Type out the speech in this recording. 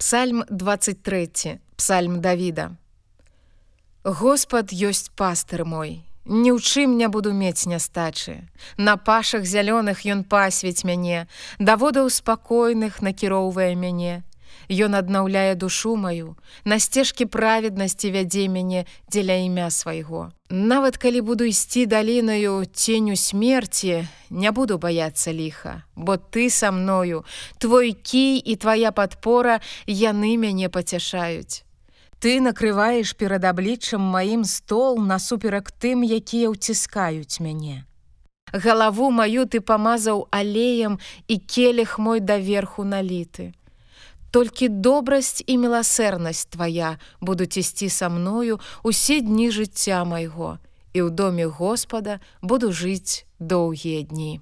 Псальм 23 Псальм Давіда. Господ ёсць пастыр мой, Ні ў чым не буду мець нястачы. На пашах зялёных ён пасвіць мяне, да водаў спакойных накіроўвае мяне. Ён аднаўляе душу маю, на сцежкі праведнасці вядзе мяне дзеля імя свайго. Нават калі буду ісці далінаю ценю смерці, не буду баяцца ліха, бо ты са мною, твой кій і твоя падпора яны мяне пацяшаюць. Ты накрываеш перад абліччам маім стол насуперак тым, якія ўціскаюць мяне. Галаву маю ты памазаў алеем і келіх мой даверху наліты. Толькі добрасць і міласэрнасць твая будуць ісці са мною усе дні жыцця майго, і ў доме Господа буду жыць доўгія дні.